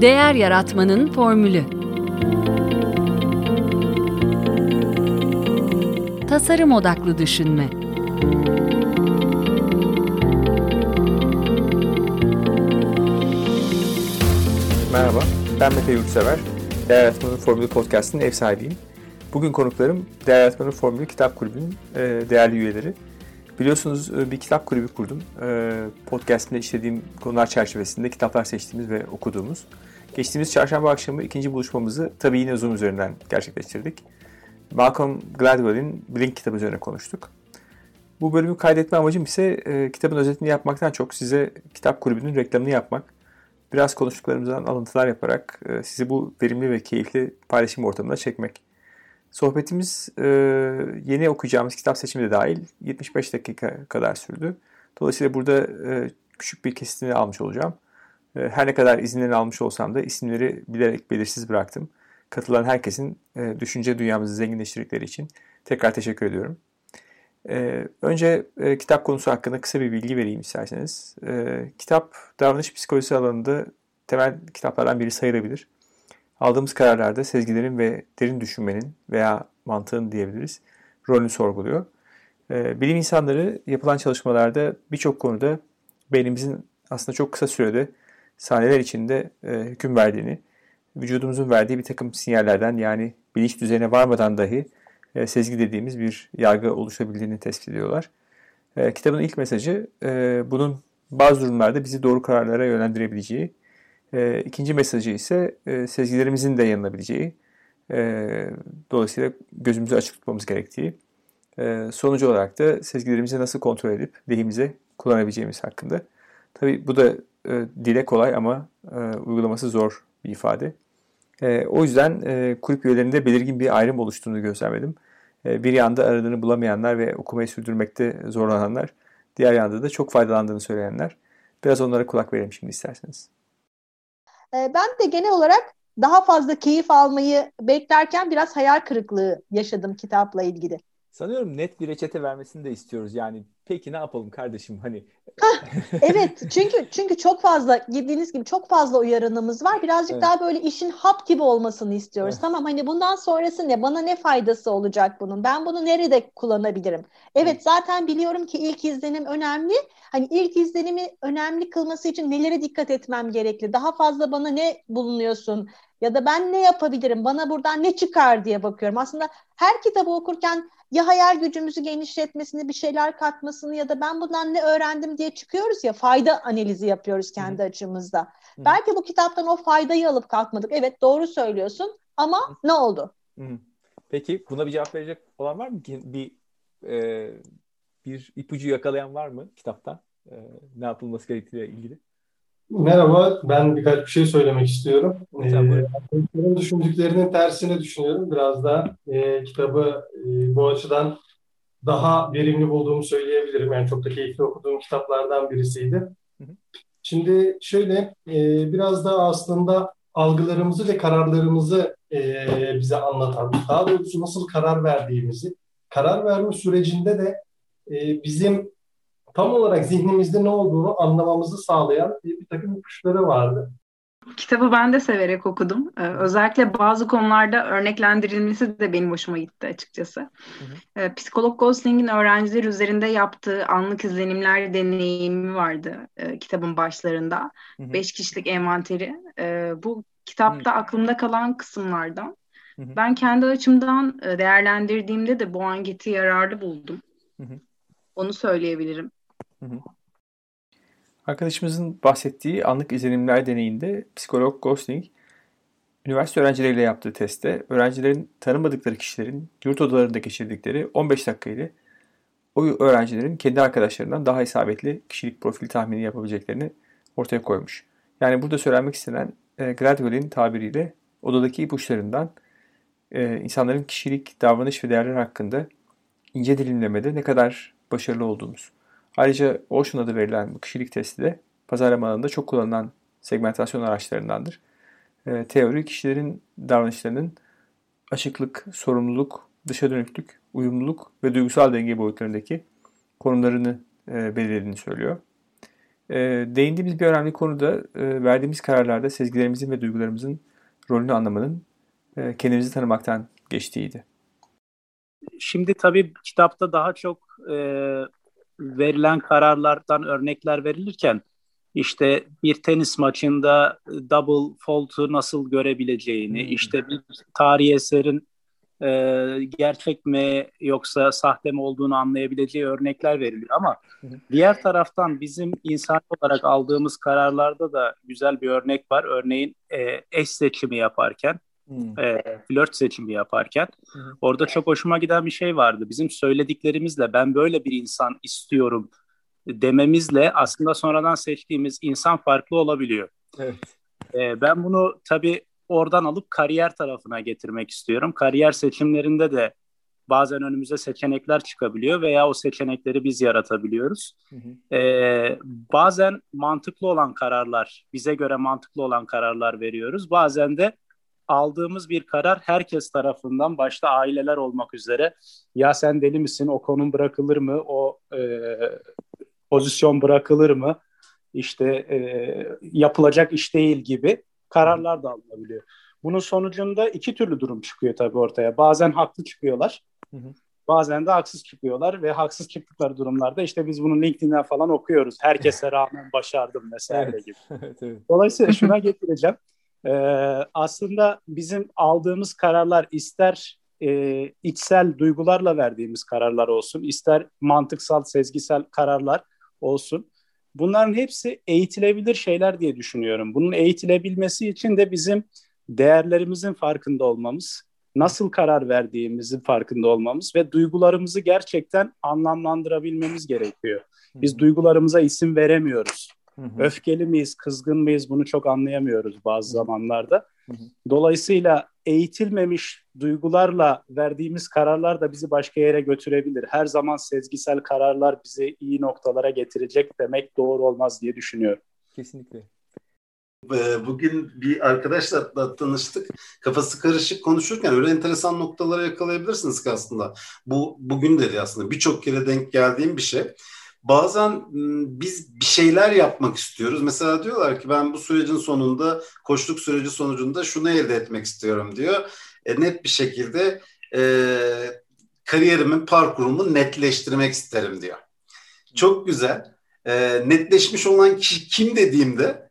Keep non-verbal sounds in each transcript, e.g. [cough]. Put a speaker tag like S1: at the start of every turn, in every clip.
S1: Değer Yaratmanın Formülü Tasarım Odaklı Düşünme
S2: Merhaba, ben Mete Yurtsever. Değer Yaratmanın Formülü Podcast'ın ev sahibiyim. Bugün konuklarım Değer Yaratmanın Formülü Kitap Kulübü'nün e, değerli üyeleri. Biliyorsunuz e, bir kitap kulübü kurdum. E, podcast'imde işlediğim konular çerçevesinde kitaplar seçtiğimiz ve okuduğumuz. Geçtiğimiz çarşamba akşamı ikinci buluşmamızı tabii yine Zoom üzerinden gerçekleştirdik. Malcolm Gladwell'in Blink kitabı üzerine konuştuk. Bu bölümü kaydetme amacım ise e, kitabın özetini yapmaktan çok size kitap kulübünün reklamını yapmak. Biraz konuştuklarımızdan alıntılar yaparak sizi bu verimli ve keyifli paylaşım ortamına çekmek. Sohbetimiz e, yeni okuyacağımız kitap seçimi de dahil 75 dakika kadar sürdü. Dolayısıyla burada e, küçük bir kesitini almış olacağım. E, her ne kadar izinlerini almış olsam da isimleri bilerek belirsiz bıraktım. Katılan herkesin e, düşünce dünyamızı zenginleştirdikleri için tekrar teşekkür ediyorum. E, önce e, kitap konusu hakkında kısa bir bilgi vereyim isterseniz. E, kitap davranış psikolojisi alanında temel kitaplardan biri sayılabilir. Aldığımız kararlarda sezgilerin ve derin düşünmenin veya mantığın diyebiliriz rolünü sorguluyor. E, bilim insanları yapılan çalışmalarda birçok konuda beynimizin aslında çok kısa sürede saniyeler içinde e, hüküm verdiğini, vücudumuzun verdiği bir takım sinyallerden yani bilinç düzeyine varmadan dahi e, sezgi dediğimiz bir yargı oluşabildiğini tespit ediyorlar. E, kitabın ilk mesajı bunun bazı durumlarda bizi doğru kararlara yönlendirebileceği, e, ikinci mesajı ise e, sezgilerimizin de yanılabileceği, e, dolayısıyla gözümüzü açık tutmamız gerektiği, e, sonucu olarak da sezgilerimizi nasıl kontrol edip lehimize kullanabileceğimiz hakkında. Tabii bu da e, dile kolay ama e, uygulaması zor bir ifade. E, o yüzden e, kulüp üyelerinde belirgin bir ayrım oluştuğunu gözlemledim. E, bir yanda aradığını bulamayanlar ve okumayı sürdürmekte zorlananlar, diğer yanda da çok faydalandığını söyleyenler. Biraz onlara kulak verelim şimdi isterseniz.
S3: E, ben de genel olarak daha fazla keyif almayı beklerken biraz hayal kırıklığı yaşadım kitapla ilgili.
S2: Sanıyorum net bir reçete vermesini de istiyoruz. Yani peki ne yapalım kardeşim hani.
S3: evet çünkü çünkü çok fazla girdiğiniz gibi çok fazla uyarınımız var. Birazcık evet. daha böyle işin hap gibi olmasını istiyoruz. Evet. Tamam hani bundan sonrası ne? Bana ne faydası olacak bunun? Ben bunu nerede kullanabilirim? Evet, evet zaten biliyorum ki ilk izlenim önemli. Hani ilk izlenimi önemli kılması için nelere dikkat etmem gerekli? Daha fazla bana ne bulunuyorsun? Ya da ben ne yapabilirim? Bana buradan ne çıkar diye bakıyorum. Aslında her kitabı okurken ya hayal gücümüzü genişletmesini, bir şeyler katmasını ya da ben bundan ne öğrendim diye çıkıyoruz ya fayda analizi yapıyoruz kendi Hı. açımızda. Hı. Belki bu kitaptan o faydayı alıp kalkmadık. Evet doğru söylüyorsun ama Hı. ne oldu?
S2: Hı. Peki buna bir cevap verecek olan var mı? Bir e, bir ipucu yakalayan var mı kitaptan? E, ne yapılması gerektiğiyle ilgili?
S4: Merhaba, ben birkaç bir şey söylemek istiyorum. Ee, düşündüklerinin tersini düşünüyorum. Biraz da e, kitabı e, bu açıdan daha verimli bulduğumu söyleyebilirim. Yani çok da keyifli okuduğum kitaplardan birisiydi. Hı hı. Şimdi şöyle, e, biraz da aslında algılarımızı ve kararlarımızı e, bize anlatan, daha doğrusu nasıl karar verdiğimizi, karar verme sürecinde de e, bizim tam olarak zihnimizde ne olduğunu anlamamızı sağlayan bir, bir takım ipuçları vardı.
S5: Kitabı ben de severek okudum. Ee, özellikle bazı konularda örneklendirilmesi de benim hoşuma gitti açıkçası. Hı hı. Ee, psikolog Gosling'in öğrenciler üzerinde yaptığı anlık izlenimler deneyimi vardı e, kitabın başlarında. Hı hı. Beş kişilik envanteri. E, bu kitapta hı. aklımda kalan kısımlardan. Hı hı. Ben kendi açımdan e, değerlendirdiğimde de bu anketi yararlı buldum. Hı hı. Onu söyleyebilirim.
S2: Arkadaşımızın bahsettiği anlık izlenimler deneyinde psikolog Gosling, üniversite öğrencileriyle yaptığı testte öğrencilerin tanımadıkları kişilerin yurt odalarında geçirdikleri 15 dakika ile o öğrencilerin kendi arkadaşlarından daha isabetli kişilik profili tahmini yapabileceklerini ortaya koymuş. Yani burada söylenmek istenen e, Gladwell'in tabiriyle odadaki ipuçlarından e, insanların kişilik, davranış ve değerler hakkında ince dilimlemede ne kadar başarılı olduğumuz. Ayrıca Ocean adı verilen bu kişilik testi de pazarlama alanında çok kullanılan segmentasyon araçlarındandır. E, teori kişilerin davranışlarının açıklık, sorumluluk, dışa dönüklük, uyumluluk ve duygusal denge boyutlarındaki konumlarını e, belirlediğini söylüyor. E, değindiğimiz bir önemli konuda e, verdiğimiz kararlarda sezgilerimizin ve duygularımızın rolünü anlamanın e, kendimizi tanımaktan geçtiğiydi.
S6: Şimdi tabii kitapta daha çok e, verilen kararlardan örnekler verilirken işte bir tenis maçında double fault'u nasıl görebileceğini, hmm. işte bir tarihi eserin e, gerçek mi yoksa sahte mi olduğunu anlayabileceği örnekler veriliyor. Ama hmm. diğer taraftan bizim insan olarak aldığımız kararlarda da güzel bir örnek var. Örneğin e, eş seçimi yaparken Hmm. E, flört seçimi yaparken. Hmm. Orada çok hoşuma giden bir şey vardı. Bizim söylediklerimizle ben böyle bir insan istiyorum dememizle aslında sonradan seçtiğimiz insan farklı olabiliyor. Evet. E, ben bunu tabii oradan alıp kariyer tarafına getirmek istiyorum. Kariyer seçimlerinde de bazen önümüze seçenekler çıkabiliyor veya o seçenekleri biz yaratabiliyoruz. Hı hı. Ee, bazen mantıklı olan kararlar, bize göre mantıklı olan kararlar veriyoruz. Bazen de aldığımız bir karar herkes tarafından başta aileler olmak üzere ya sen deli misin o konum bırakılır mı o e, pozisyon bırakılır mı işte e, yapılacak iş değil gibi kararlar da alınabiliyor. Bunun sonucunda iki türlü durum çıkıyor tabii ortaya. Bazen haklı çıkıyorlar. Hı hı. Bazen de haksız çıkıyorlar ve haksız çıktıkları durumlarda işte biz bunu LinkedIn'den falan okuyoruz. Herkese rağmen başardım vesaire
S2: evet.
S6: gibi. [laughs]
S2: evet, evet.
S6: Dolayısıyla şuna getireceğim. Ee, aslında bizim aldığımız kararlar ister e, içsel duygularla verdiğimiz kararlar olsun, ister mantıksal, sezgisel kararlar olsun. Bunların hepsi eğitilebilir şeyler diye düşünüyorum. Bunun eğitilebilmesi için de bizim değerlerimizin farkında olmamız, nasıl karar verdiğimizin farkında olmamız ve duygularımızı gerçekten anlamlandırabilmemiz gerekiyor. Biz duygularımıza isim veremiyoruz. Hı hı. Öfkeli miyiz, kızgın mıyız bunu çok anlayamıyoruz bazı zamanlarda. Hı hı. Dolayısıyla eğitilmemiş duygularla verdiğimiz kararlar da bizi başka yere götürebilir. Her zaman sezgisel kararlar bizi iyi noktalara getirecek demek doğru olmaz diye düşünüyorum.
S2: Kesinlikle.
S7: Ee, bugün bir arkadaşla tanıştık. Kafası karışık konuşurken öyle enteresan noktalara yakalayabilirsiniz ki aslında. Bu bugün dedi aslında birçok kere denk geldiğim bir şey bazen biz bir şeyler yapmak istiyoruz. Mesela diyorlar ki ben bu sürecin sonunda, koçluk süreci sonucunda şunu elde etmek istiyorum diyor. E, net bir şekilde e, kariyerimin parkurumu netleştirmek isterim diyor. Çok güzel. E, netleşmiş olan kişi kim dediğimde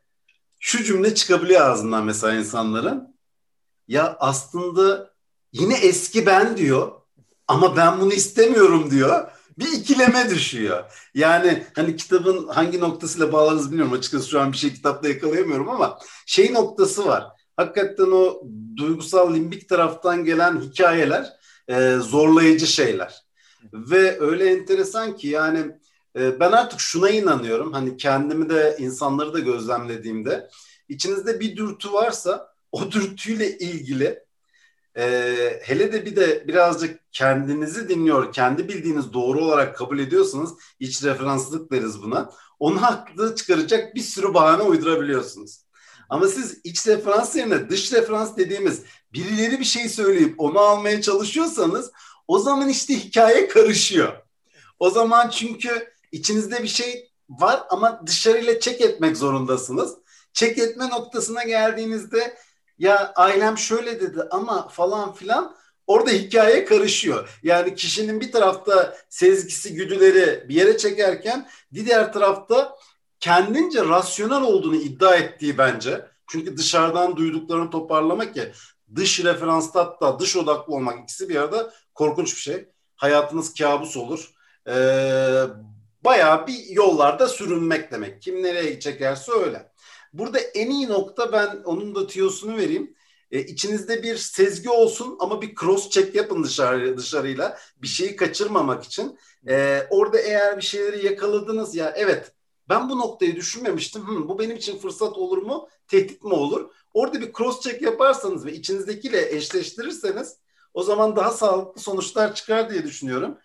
S7: şu cümle çıkabiliyor ağzından mesela insanların. Ya aslında yine eski ben diyor ama ben bunu istemiyorum diyor bir ikileme düşüyor. Yani hani kitabın hangi noktasıyla bağlarız bilmiyorum. Açıkçası şu an bir şey kitapta yakalayamıyorum ama şey noktası var. Hakikaten o duygusal limbik taraftan gelen hikayeler e, zorlayıcı şeyler. Ve öyle enteresan ki yani e, ben artık şuna inanıyorum. Hani kendimi de insanları da gözlemlediğimde içinizde bir dürtü varsa o dürtüyle ilgili ee, hele de bir de birazcık kendinizi dinliyor, kendi bildiğiniz doğru olarak kabul ediyorsanız iç referanslık deriz buna. Onu haklı çıkaracak bir sürü bahane uydurabiliyorsunuz. Ama siz iç referans yerine dış referans dediğimiz birileri bir şey söyleyip onu almaya çalışıyorsanız o zaman işte hikaye karışıyor. O zaman çünkü içinizde bir şey var ama dışarıyla çek etmek zorundasınız. Çek etme noktasına geldiğinizde ya ailem şöyle dedi ama falan filan orada hikaye karışıyor. Yani kişinin bir tarafta sezgisi, güdüleri bir yere çekerken diğer tarafta kendince rasyonel olduğunu iddia ettiği bence. Çünkü dışarıdan duyduklarını toparlamak ya dış referansta hatta dış odaklı olmak ikisi bir arada korkunç bir şey. Hayatınız kabus olur. Ee, bayağı bir yollarda sürünmek demek. Kim nereye çekerse öyle. Burada en iyi nokta ben onun da tiyosunu vereyim. E, içinizde bir sezgi olsun ama bir cross check yapın dışarı dışarıyla bir şeyi kaçırmamak için. E, orada eğer bir şeyleri yakaladınız ya evet ben bu noktayı düşünmemiştim. Hı, bu benim için fırsat olur mu? Tehdit mi olur? Orada bir cross check yaparsanız ve içinizdekiyle eşleştirirseniz o zaman daha sağlıklı sonuçlar çıkar diye düşünüyorum.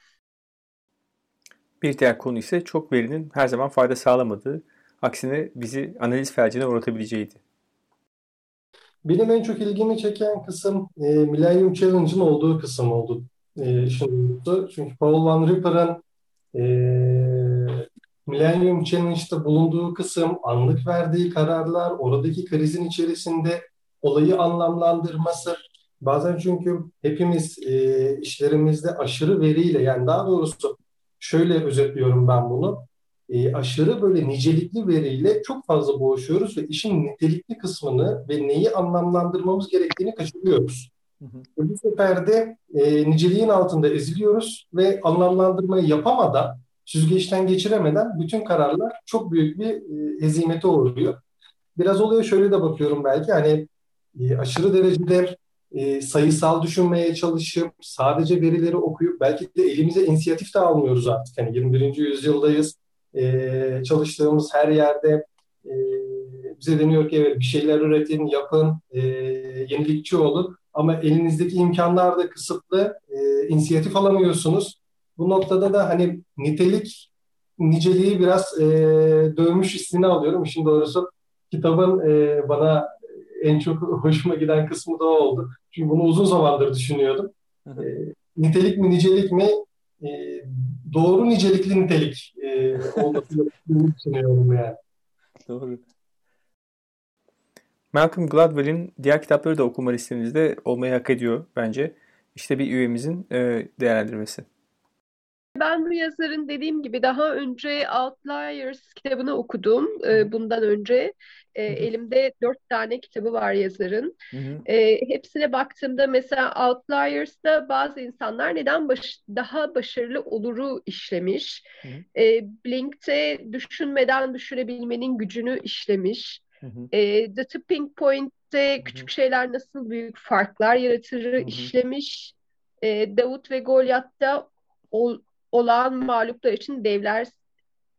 S2: Bir diğer konu ise çok verinin her zaman fayda sağlamadığı Aksine bizi analiz felcine uğratabileceğiydi.
S4: Benim en çok ilgimi çeken kısım e, Millennium Challenge'ın olduğu kısım oldu. E, şimdi, çünkü Paul Van Ripper'ın e, Millennium Challenge'da bulunduğu kısım, anlık verdiği kararlar, oradaki krizin içerisinde olayı anlamlandırması. Bazen çünkü hepimiz e, işlerimizde aşırı veriyle yani daha doğrusu şöyle özetliyorum ben bunu. E, aşırı böyle nicelikli veriyle çok fazla boğuşuyoruz ve işin nitelikli kısmını ve neyi anlamlandırmamız gerektiğini kaçırıyoruz. Hı hı. Bu sefer de e, niceliğin altında eziliyoruz ve anlamlandırmayı yapamadan, süzgeçten geçiremeden bütün kararlar çok büyük bir e, hezimete uğruyor. Biraz olaya şöyle de bakıyorum belki hani e, aşırı derecede e, sayısal düşünmeye çalışıp sadece verileri okuyup belki de elimize inisiyatif de almıyoruz artık. Hani 21. yüzyıldayız. E, çalıştığımız her yerde e, bize deniyor ki evet bir şeyler üretin, yapın, e, yenilikçi olun. Ama elinizdeki imkanlar da kısıtlı. E, inisiyatif alamıyorsunuz. Bu noktada da hani nitelik, niceliği biraz e, dövmüş hissini alıyorum. İşin doğrusu kitabın e, bana en çok [laughs] hoşuma giden kısmı da oldu. Çünkü bunu uzun zamandır düşünüyordum. E, nitelik mi nicelik mi? E, doğru nicelikli nitelik e, olmasını [laughs] düşünüyorum yani.
S2: Doğru. Malcolm Gladwell'in diğer kitapları da okuma listenizde olmayı hak ediyor bence. İşte bir üyemizin e, değerlendirmesi.
S8: Ben bu yazarın dediğim gibi daha önce Outliers kitabını okudum e, bundan önce. E, elimde dört tane kitabı var yazarın. E, hepsine baktığımda mesela Outliers'da bazı insanlar neden baş, daha başarılı oluru işlemiş. E, Blink'te düşünmeden düşünebilmenin gücünü işlemiş. E, The Tipping Point'te küçük şeyler nasıl büyük farklar yaratır işlemiş. E, Davut ve Golyat'ta o, olağan mağluplar için devler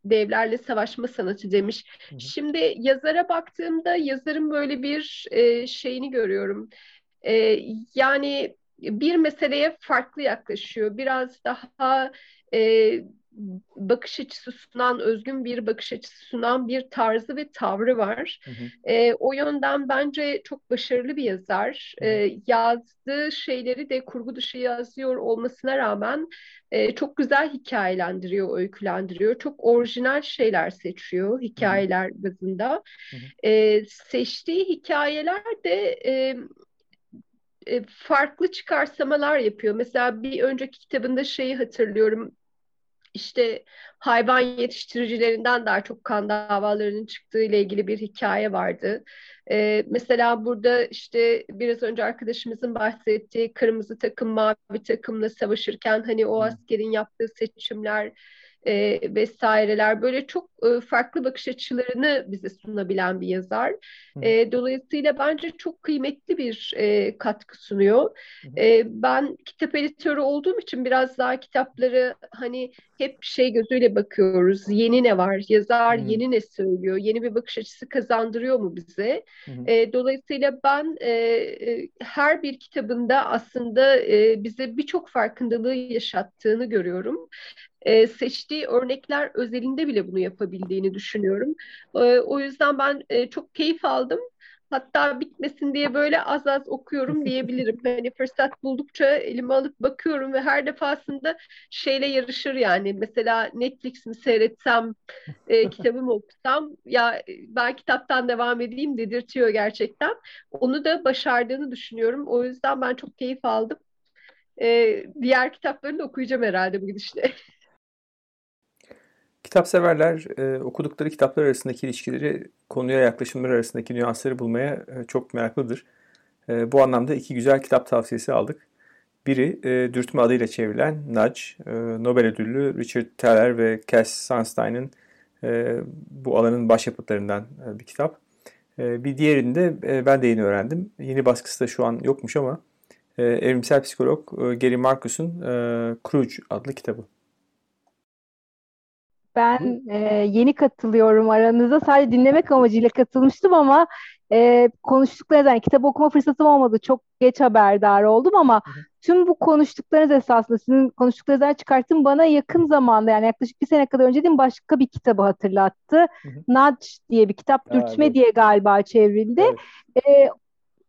S8: devlerle savaşma sanatı demiş. Hı hı. Şimdi yazara baktığımda yazarın böyle bir e, şeyini görüyorum. E, yani bir meseleye farklı yaklaşıyor. Biraz daha e, bakış açısı sunan, özgün bir bakış açısı sunan bir tarzı ve tavrı var. Hı hı. E, o yönden bence çok başarılı bir yazar. E, yazdığı şeyleri de kurgu dışı yazıyor olmasına rağmen e, çok güzel hikayelendiriyor, öykülendiriyor. Çok orijinal şeyler seçiyor hikayeler hı hı. bazında. Hı hı. E, seçtiği hikayeler de... E, farklı çıkarsamalar yapıyor. Mesela bir önceki kitabında şeyi hatırlıyorum işte hayvan yetiştiricilerinden daha çok kan davalarının çıktığı ile ilgili bir hikaye vardı. Ee, mesela burada işte biraz önce arkadaşımızın bahsettiği kırmızı takım mavi takımla savaşırken hani o askerin yaptığı seçimler e, vesaireler böyle çok e, farklı bakış açılarını bize sunabilen bir yazar. E, dolayısıyla bence çok kıymetli bir e, katkı sunuyor. E, ben kitap editörü olduğum için biraz daha kitapları hani hep şey gözüyle bakıyoruz. Yeni ne var? Yazar hmm. yeni ne söylüyor? Yeni bir bakış açısı kazandırıyor mu bize? E, dolayısıyla ben e, e, her bir kitabında aslında e, bize birçok farkındalığı yaşattığını görüyorum e, seçtiği örnekler özelinde bile bunu yapabildiğini düşünüyorum. E, o yüzden ben e, çok keyif aldım. Hatta bitmesin diye böyle az az okuyorum [laughs] diyebilirim. Hani fırsat buldukça elime alıp bakıyorum ve her defasında şeyle yarışır yani. Mesela Netflix mi seyretsem, e, [laughs] kitabımı okusam ya ben kitaptan devam edeyim dedirtiyor gerçekten. Onu da başardığını düşünüyorum. O yüzden ben çok keyif aldım. E, diğer kitaplarını da okuyacağım herhalde bu gidişle. [laughs]
S2: Kitap severler e, okudukları kitaplar arasındaki ilişkileri, konuya yaklaşımlar arasındaki nüansları bulmaya e, çok meraklıdır. E, bu anlamda iki güzel kitap tavsiyesi aldık. Biri e, Dürtme adıyla çevrilen Nudge, e, Nobel ödüllü Richard Thaler ve Cass Sunstein'ın e, bu alanın başyapıtlarından e, bir kitap. E, bir diğerinde e, ben de yeni öğrendim. Yeni baskısı da şu an yokmuş ama e, evrimsel psikolog e, Gary Marcus'un e, Cruge adlı kitabı.
S9: Ben e, yeni katılıyorum aranıza. Sadece dinlemek amacıyla katılmıştım ama e, konuştuklarınız, yani kitap okuma fırsatım olmadı. Çok geç haberdar oldum ama tüm bu konuştuklarınız esasında sizin konuştuklarınızdan çıkarttım bana yakın zamanda yani yaklaşık bir sene kadar önce değil başka bir kitabı hatırlattı. Hı hı. Nudge diye bir kitap, Dürtme evet. diye galiba çevrildi. Evet. E,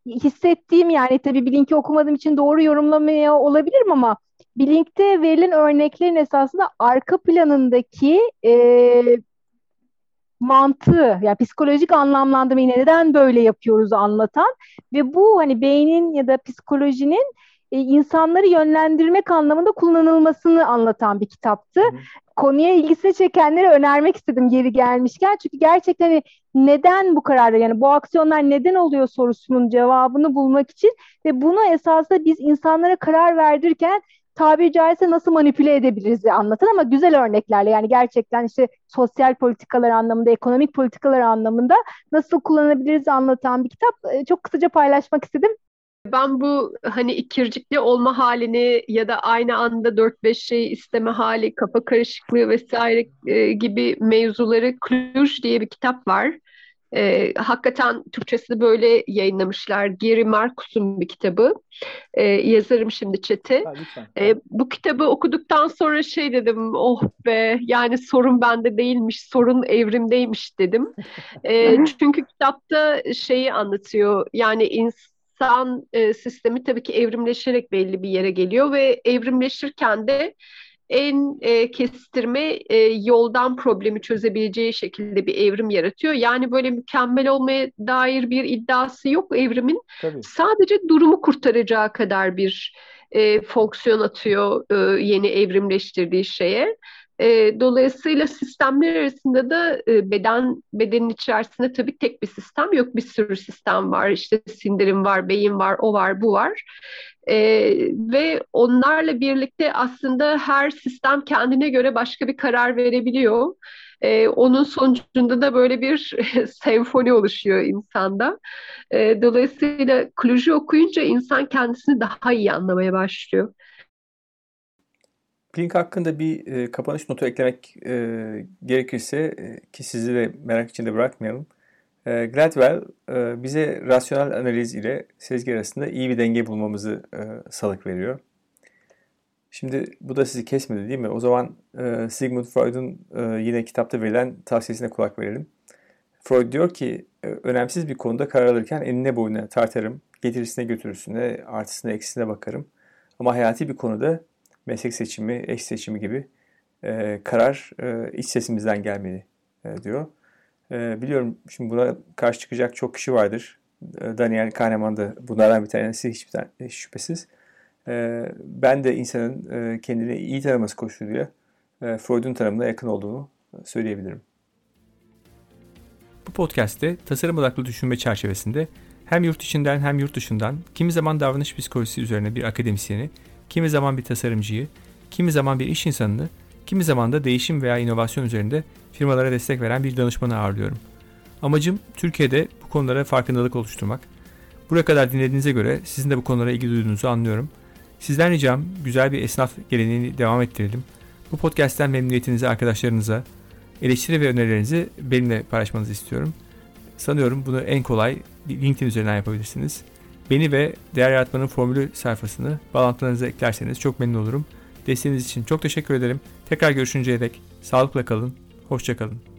S9: hissettiğim yani tabii Blink'i okumadığım için doğru yorumlamaya olabilirim ama Blink'te verilen örneklerin esasında arka planındaki e, mantığı yani psikolojik anlamlandırmayı neden böyle yapıyoruz anlatan ve bu hani beynin ya da psikolojinin e, insanları yönlendirmek anlamında kullanılmasını anlatan bir kitaptı. Hı. Konuya ilgisini çekenlere önermek istedim geri gelmişken. Çünkü gerçekten hani neden bu kararlar yani bu aksiyonlar neden oluyor sorusunun cevabını bulmak için ve bunu esasında biz insanlara karar verdirirken tabiri caizse nasıl manipüle edebiliriz anlatan ama güzel örneklerle yani gerçekten işte sosyal politikalar anlamında, ekonomik politikalar anlamında nasıl kullanabiliriz anlatan bir kitap. E, çok kısaca paylaşmak istedim.
S8: Ben bu hani ikircikli olma halini ya da aynı anda 4-5 şey isteme hali, kafa karışıklığı vesaire e, gibi mevzuları Cluj diye bir kitap var. E, hakikaten Türkçesi böyle yayınlamışlar. Gary Marcus'un bir kitabı. E, yazarım şimdi çete. E, bu kitabı okuduktan sonra şey dedim, oh be yani sorun bende değilmiş, sorun evrimdeymiş dedim. E, [laughs] çünkü kitapta şeyi anlatıyor. Yani insan e, sistemi tabii ki evrimleşerek belli bir yere geliyor ve evrimleşirken de en e, kestirme e, yoldan problemi çözebileceği şekilde bir evrim yaratıyor. Yani böyle mükemmel olmaya dair bir iddiası yok evrimin. Tabii. Sadece durumu kurtaracağı kadar bir e, fonksiyon atıyor e, yeni evrimleştirdiği şeye. E, dolayısıyla sistemler arasında da e, beden bedenin içerisinde tabii tek bir sistem yok. Bir sürü sistem var. İşte sindirim var, beyin var, o var, bu var. E, ve onlarla birlikte aslında her sistem kendine göre başka bir karar verebiliyor. E, onun sonucunda da böyle bir [laughs] senfoni oluşuyor insanda. E, dolayısıyla Cluj'u okuyunca insan kendisini daha iyi anlamaya başlıyor.
S2: Blink hakkında bir e, kapanış notu eklemek e, gerekirse e, ki sizi de merak içinde bırakmayalım. E, Gladwell e, bize rasyonel analiz ile sezgi arasında iyi bir denge bulmamızı e, salık veriyor. Şimdi bu da sizi kesmedi değil mi? O zaman e, Sigmund Freud'un e, yine kitapta verilen tavsiyesine kulak verelim. Freud diyor ki e, önemsiz bir konuda karar alırken enine boyuna tartarım, getirisine götürüsüne, artısına eksisine bakarım. Ama hayati bir konuda meslek seçimi, eş seçimi gibi e, karar e, iç sesimizden gelmeli e, diyor. E, biliyorum şimdi buna karşı çıkacak çok kişi vardır. E, Daniel Kahneman da bunlardan bir tanesi hiçbir tane, hiç şüphesiz. E, ben de insanın e, kendini iyi tanıması koşuluyla e, Freud'un tanımına yakın olduğunu söyleyebilirim. Bu podcast'te tasarım odaklı düşünme çerçevesinde hem yurt içinden hem yurt dışından kimi zaman davranış psikolojisi üzerine bir akademisyeni kimi zaman bir tasarımcıyı, kimi zaman bir iş insanını, kimi zaman da değişim veya inovasyon üzerinde firmalara destek veren bir danışmanı ağırlıyorum. Amacım Türkiye'de bu konulara farkındalık oluşturmak. Buraya kadar dinlediğinize göre sizin de bu konulara ilgi duyduğunuzu anlıyorum. Sizden ricam güzel bir esnaf geleneğini devam ettirelim. Bu podcast'ten memnuniyetinizi arkadaşlarınıza, eleştiri ve önerilerinizi benimle paylaşmanızı istiyorum. Sanıyorum bunu en kolay LinkedIn üzerinden yapabilirsiniz. Beni ve Değer Yaratmanın Formülü sayfasını bağlantılarınıza eklerseniz çok memnun olurum. Desteğiniz için çok teşekkür ederim. Tekrar görüşünceye dek sağlıkla kalın, hoşçakalın.